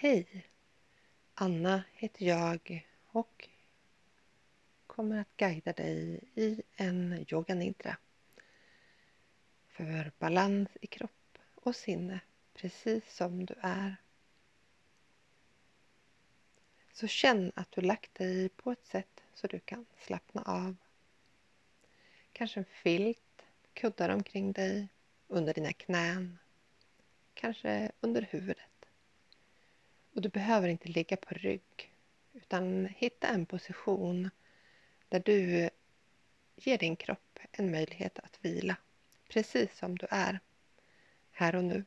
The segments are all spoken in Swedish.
Hej! Anna heter jag och kommer att guida dig i en yoga nidra för balans i kropp och sinne precis som du är. Så känn att du lagt dig på ett sätt så du kan slappna av. Kanske en filt, kuddar omkring dig, under dina knän, kanske under huvudet. Och du behöver inte ligga på rygg utan hitta en position där du ger din kropp en möjlighet att vila precis som du är här och nu.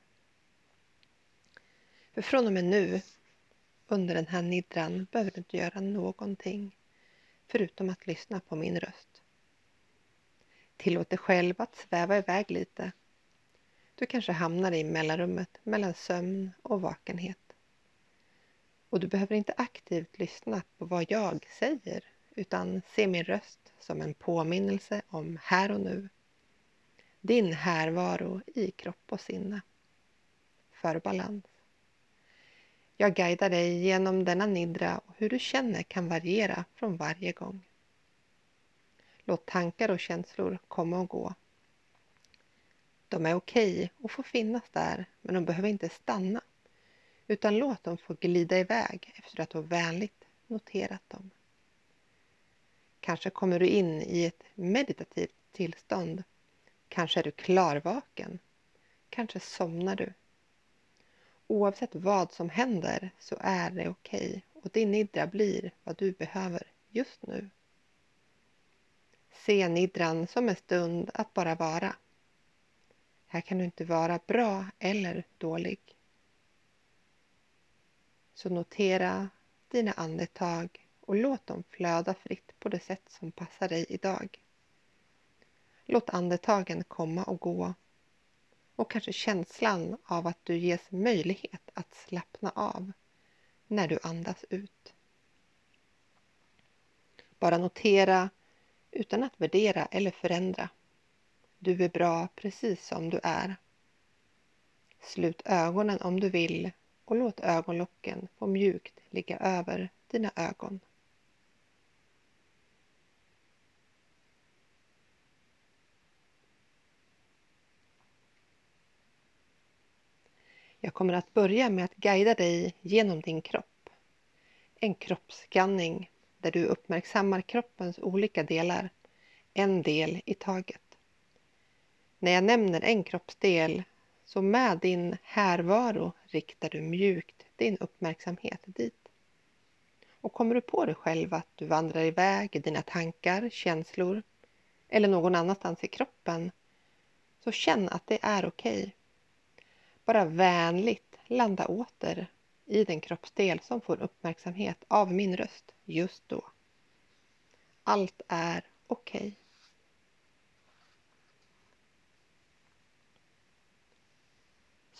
För från och med nu under den här nidran behöver du inte göra någonting förutom att lyssna på min röst. Tillåt dig själv att sväva iväg lite. Du kanske hamnar i mellanrummet mellan sömn och vakenhet. Och du behöver inte aktivt lyssna på vad jag säger utan se min röst som en påminnelse om här och nu. Din härvaro i kropp och sinne. För balans. Jag guidar dig genom denna nidra och hur du känner kan variera från varje gång. Låt tankar och känslor komma och gå. De är okej okay och får finnas där men de behöver inte stanna utan låt dem få glida iväg efter att du vänligt noterat dem. Kanske kommer du in i ett meditativt tillstånd. Kanske är du klarvaken. Kanske somnar du. Oavsett vad som händer så är det okej okay och din nidra blir vad du behöver just nu. Se nidran som en stund att bara vara. Här kan du inte vara bra eller dålig. Så notera dina andetag och låt dem flöda fritt på det sätt som passar dig idag. Låt andetagen komma och gå och kanske känslan av att du ges möjlighet att slappna av när du andas ut. Bara notera utan att värdera eller förändra. Du är bra precis som du är. Slut ögonen om du vill och låt ögonlocken få mjukt ligga över dina ögon. Jag kommer att börja med att guida dig genom din kropp. En kroppsskanning där du uppmärksammar kroppens olika delar, en del i taget. När jag nämner en kroppsdel så med din härvaro riktar du mjukt din uppmärksamhet dit. Och kommer du på dig själv att du vandrar iväg i dina tankar, känslor eller någon annanstans i kroppen så känn att det är okej. Okay. Bara vänligt landa åter i den kroppsdel som får uppmärksamhet av min röst just då. Allt är okej. Okay.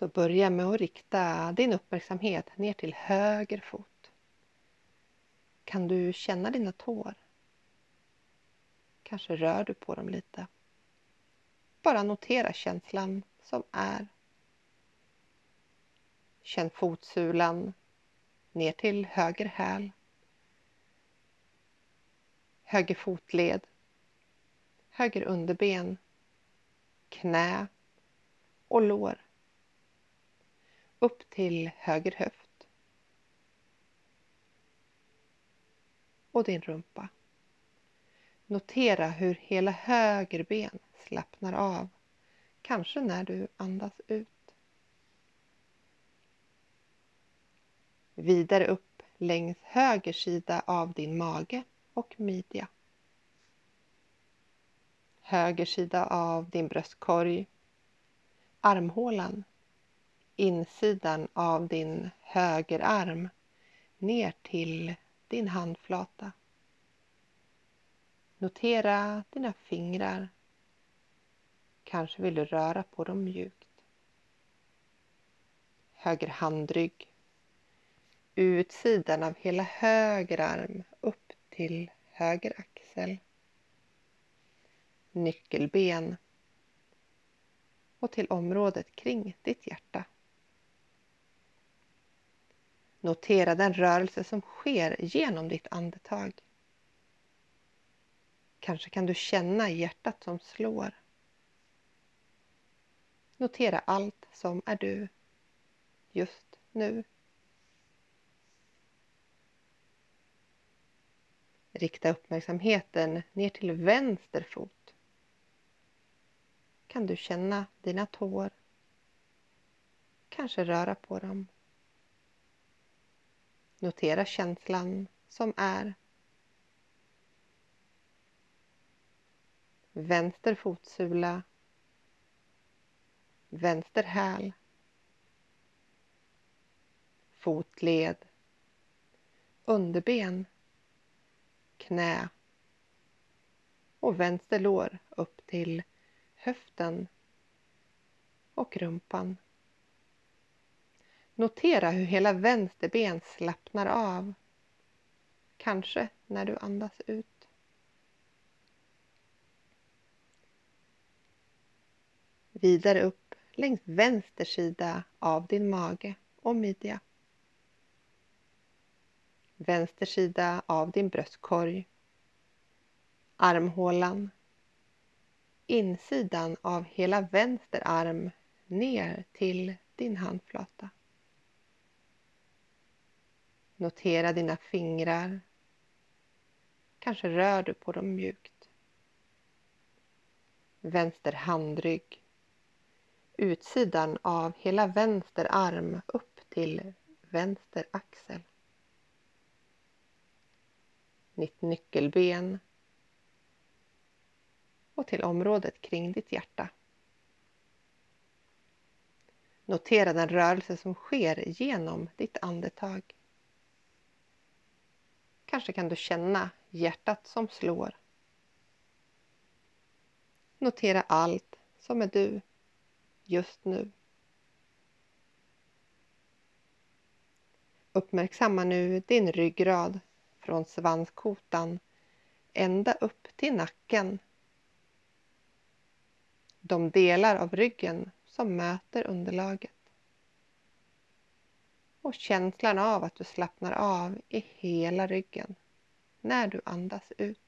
Så börja med att rikta din uppmärksamhet ner till höger fot. Kan du känna dina tår? Kanske rör du på dem lite. Bara notera känslan som är. Känn fotsulan ner till höger häl. Höger fotled. Höger underben. Knä och lår upp till höger höft och din rumpa. Notera hur hela höger ben slappnar av, kanske när du andas ut. Vidare upp längs höger sida av din mage och midja. Höger sida av din bröstkorg, armhålan insidan av din högerarm ner till din handflata. Notera dina fingrar. Kanske vill du röra på dem mjukt. Höger handrygg. Utsidan av hela höger arm upp till höger axel. Nyckelben. Och till området kring ditt hjärta. Notera den rörelse som sker genom ditt andetag. Kanske kan du känna hjärtat som slår. Notera allt som är du just nu. Rikta uppmärksamheten ner till vänster fot. Kan du känna dina tår? Kanske röra på dem. Notera känslan som är. Vänster fotsula. Vänster häl. Fotled. Underben. Knä. Och vänster lår upp till höften och rumpan. Notera hur hela vänster ben slappnar av. Kanske när du andas ut. Vidare upp längs vänster sida av din mage och midja. Vänster sida av din bröstkorg. Armhålan. Insidan av hela vänster arm ner till din handflata. Notera dina fingrar. Kanske rör du på dem mjukt. Vänster handrygg. Utsidan av hela vänster arm upp till vänster axel. Ditt nyckelben och till området kring ditt hjärta. Notera den rörelse som sker genom ditt andetag. Kanske kan du känna hjärtat som slår. Notera allt som är du just nu. Uppmärksamma nu din ryggrad från svanskotan ända upp till nacken. De delar av ryggen som möter underlaget och känslan av att du slappnar av i hela ryggen när du andas ut.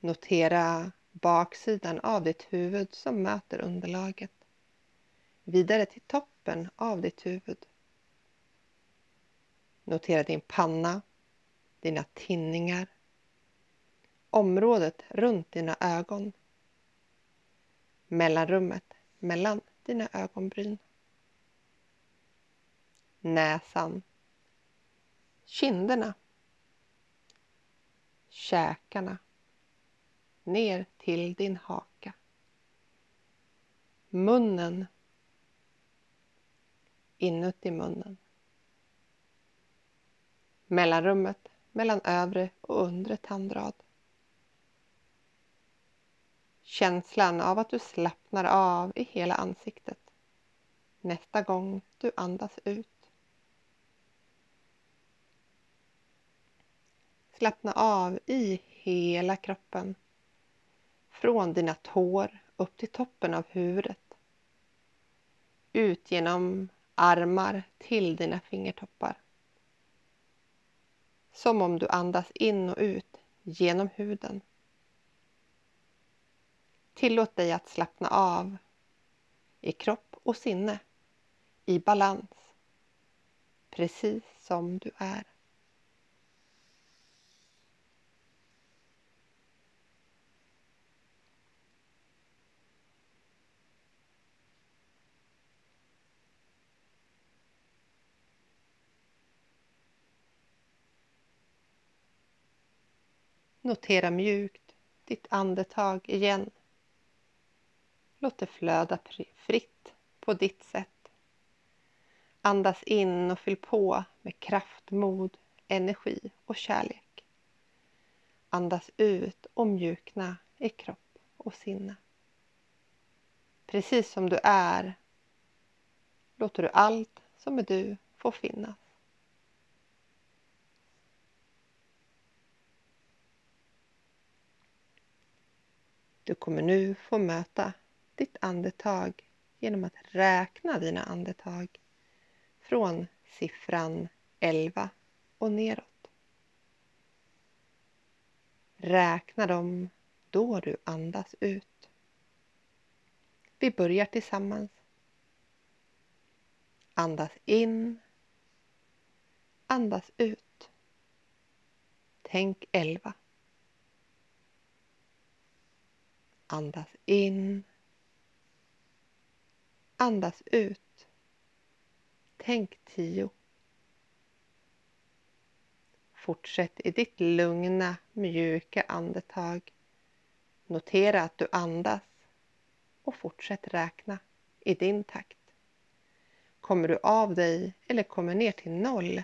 Notera baksidan av ditt huvud som möter underlaget. Vidare till toppen av ditt huvud. Notera din panna, dina tinningar, området runt dina ögon mellanrummet mellan dina ögonbryn. Näsan. Kinderna. Käkarna. Ner till din haka. Munnen. Inuti munnen. Mellanrummet mellan övre och undre tandrad. Känslan av att du slappnar av i hela ansiktet nästa gång du andas ut. Slappna av i hela kroppen. Från dina tår upp till toppen av huvudet. Ut genom armar till dina fingertoppar. Som om du andas in och ut genom huden. Tillåt dig att slappna av i kropp och sinne, i balans, precis som du är. Notera mjukt ditt andetag igen Låt det flöda fritt på ditt sätt. Andas in och fyll på med kraft, mod, energi och kärlek. Andas ut och mjukna i kropp och sinne. Precis som du är låter du allt som är du få finnas. Du kommer nu få möta ditt andetag genom att räkna dina andetag från siffran 11 och neråt. Räkna dem då du andas ut. Vi börjar tillsammans. Andas in. Andas ut. Tänk 11. Andas in. Andas ut. Tänk tio. Fortsätt i ditt lugna, mjuka andetag. Notera att du andas och fortsätt räkna i din takt. Kommer du av dig eller kommer ner till noll,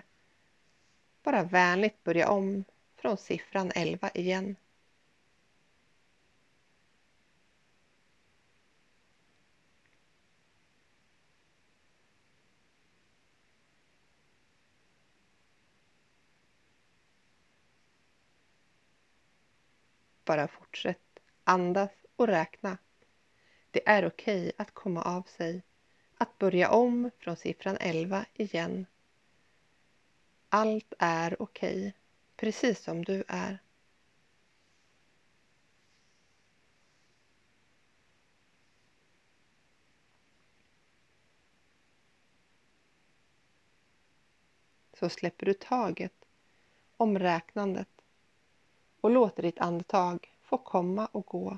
bara vänligt börja om från siffran 11 igen. Bara fortsätt andas och räkna. Det är okej okay att komma av sig, att börja om från siffran 11 igen. Allt är okej, okay, precis som du är. Så släpper du taget om räknandet och låter ditt andetag få komma och gå.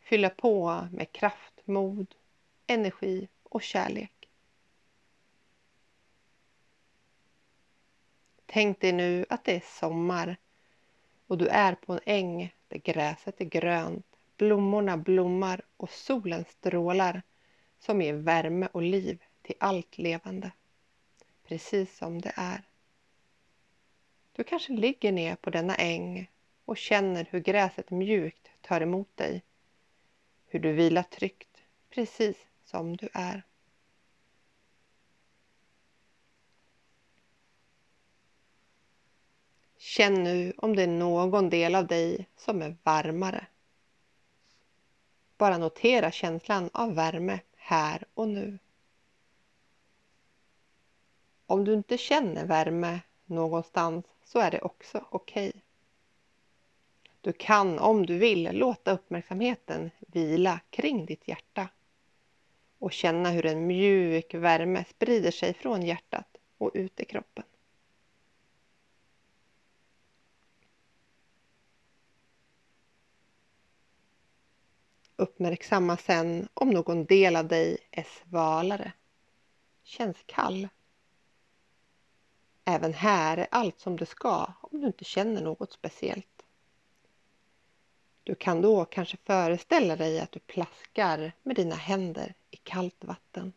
Fylla på med kraft, mod, energi och kärlek. Tänk dig nu att det är sommar och du är på en äng där gräset är grönt, blommorna blommar och solen strålar som ger värme och liv till allt levande. Precis som det är. Du kanske ligger ner på denna äng och känner hur gräset mjukt tar emot dig. Hur du vilar tryggt, precis som du är. Känn nu om det är någon del av dig som är varmare. Bara notera känslan av värme här och nu. Om du inte känner värme någonstans så är det också okej. Okay. Du kan om du vill låta uppmärksamheten vila kring ditt hjärta och känna hur en mjuk värme sprider sig från hjärtat och ut i kroppen. Uppmärksamma sen om någon del av dig är svalare, känns kall Även här är allt som det ska om du inte känner något speciellt. Du kan då kanske föreställa dig att du plaskar med dina händer i kallt vatten.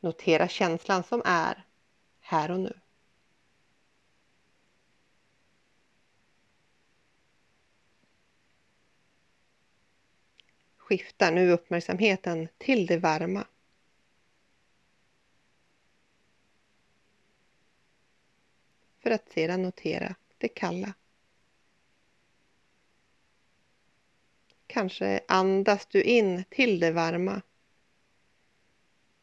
Notera känslan som är här och nu. Skifta nu uppmärksamheten till det varma. För att sedan notera det kalla. Kanske andas du in till det varma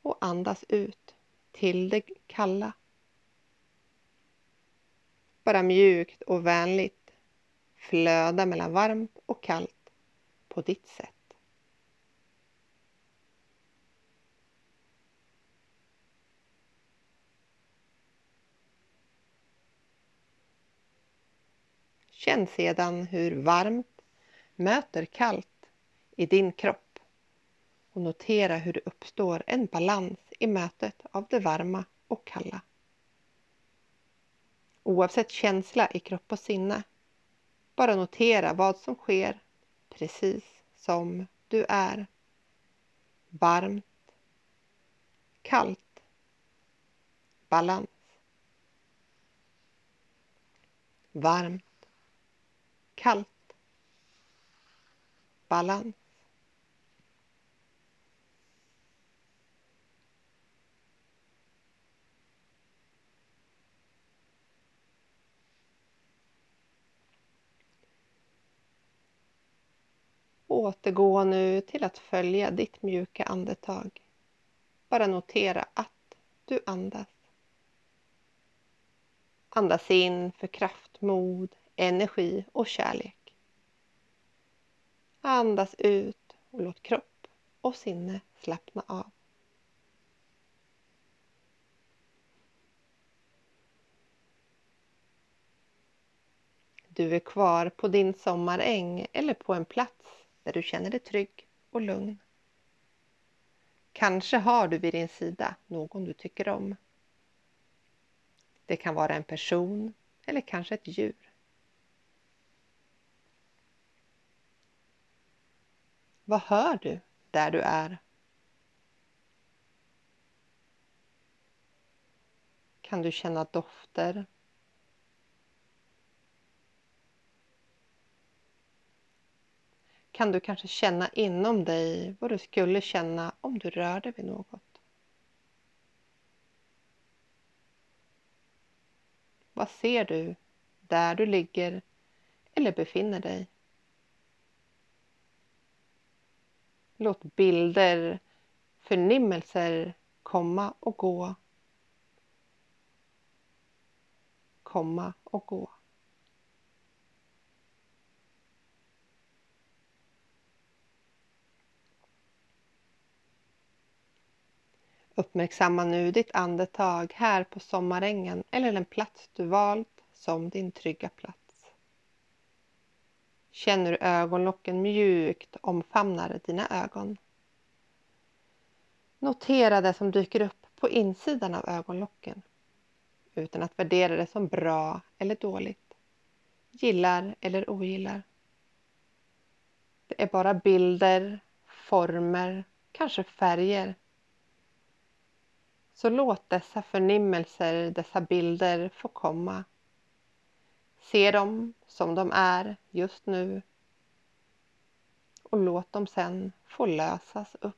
och andas ut till det kalla. Bara mjukt och vänligt flöda mellan varmt och kallt på ditt sätt. Känn sedan hur varmt möter kallt i din kropp och notera hur det uppstår en balans i mötet av det varma och kalla. Oavsett känsla i kropp och sinne, bara notera vad som sker precis som du är. Varmt, kallt, balans. Varmt kallt. Balans. Återgå nu till att följa ditt mjuka andetag. Bara notera att du andas. Andas in för kraft, mod, energi och kärlek. Andas ut och låt kropp och sinne slappna av. Du är kvar på din sommaräng eller på en plats där du känner dig trygg och lugn. Kanske har du vid din sida någon du tycker om. Det kan vara en person eller kanske ett djur. Vad hör du där du är? Kan du känna dofter kan du kanske känna inom dig vad du skulle känna om du rörde vid något. Vad ser du där du ligger eller befinner dig? Låt bilder, förnimmelser komma och gå. Komma och gå. Uppmärksamma nu ditt andetag här på sommarängen eller den plats du valt som din trygga plats. Känn hur ögonlocken mjukt omfamnar dina ögon. Notera det som dyker upp på insidan av ögonlocken utan att värdera det som bra eller dåligt, gillar eller ogillar. Det är bara bilder, former, kanske färger så låt dessa förnimmelser, dessa bilder få komma. Se dem som de är just nu och låt dem sen få lösas upp.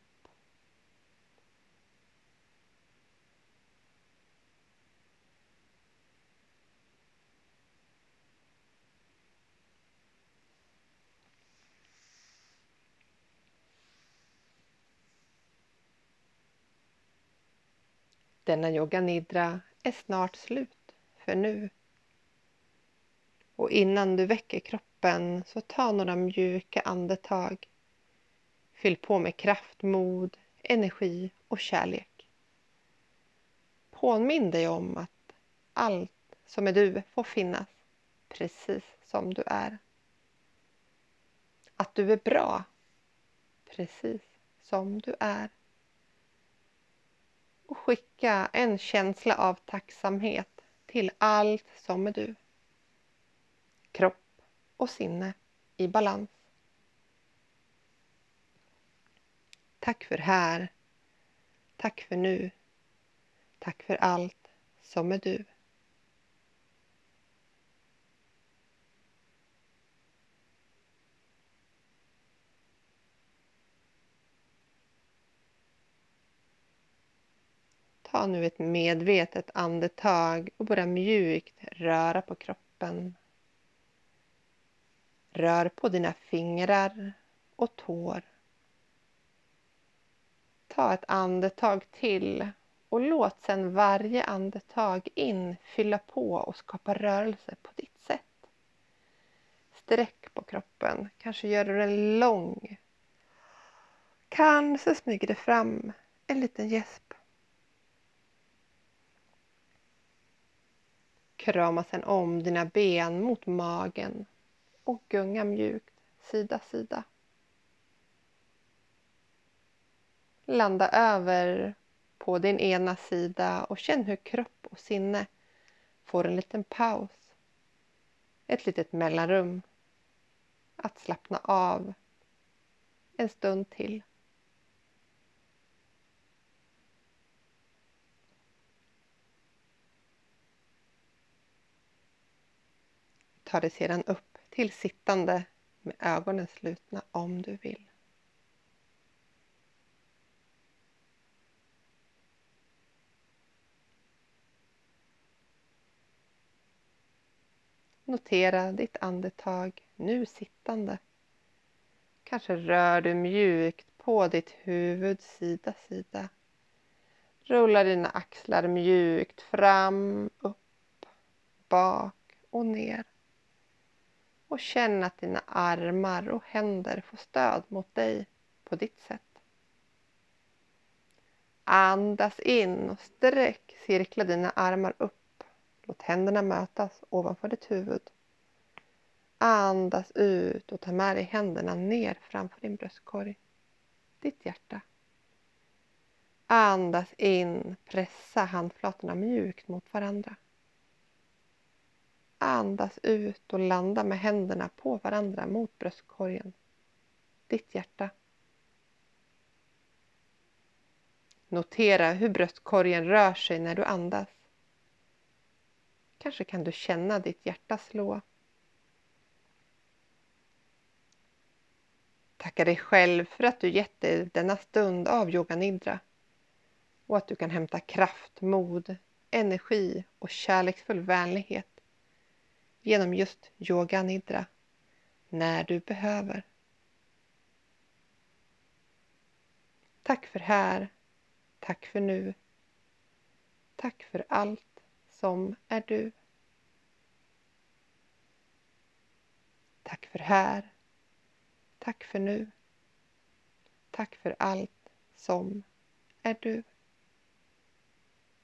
Denna yoga nidra är snart slut för nu. Och innan du väcker kroppen så ta några mjuka andetag. Fyll på med kraft, mod, energi och kärlek. Påminn dig om att allt som är du får finnas precis som du är. Att du är bra precis som du är och skicka en känsla av tacksamhet till allt som är du. Kropp och sinne i balans. Tack för här. Tack för nu. Tack för allt som är du. Ta nu ett medvetet andetag och börja mjukt röra på kroppen. Rör på dina fingrar och tår. Ta ett andetag till och låt sedan varje andetag in fylla på och skapa rörelse på ditt sätt. Sträck på kroppen, kanske gör du den lång. Kanske smyger det fram en liten gäsp. Krama sedan om dina ben mot magen och gunga mjukt sida sida. Landa över på din ena sida och känn hur kropp och sinne får en liten paus. Ett litet mellanrum. Att slappna av en stund till. Ta dig sedan upp till sittande med ögonen slutna om du vill. Notera ditt andetag nu sittande. Kanske rör du mjukt på ditt huvud sida sida. Rulla dina axlar mjukt fram, upp, bak och ner. Och känn att dina armar och händer får stöd mot dig på ditt sätt. Andas in och sträck, cirkla dina armar upp. Låt händerna mötas ovanför ditt huvud. Andas ut och ta med dig händerna ner framför din bröstkorg, ditt hjärta. Andas in, pressa handflatorna mjukt mot varandra. Andas ut och landa med händerna på varandra mot bröstkorgen, ditt hjärta. Notera hur bröstkorgen rör sig när du andas. Kanske kan du känna ditt hjärta slå. Tacka dig själv för att du gett dig denna stund av yoga nidra och att du kan hämta kraft, mod, energi och kärleksfull vänlighet genom just yoga nidra när du behöver. Tack för här. Tack för nu. Tack för allt som är du. Tack för här. Tack för nu. Tack för allt som är du.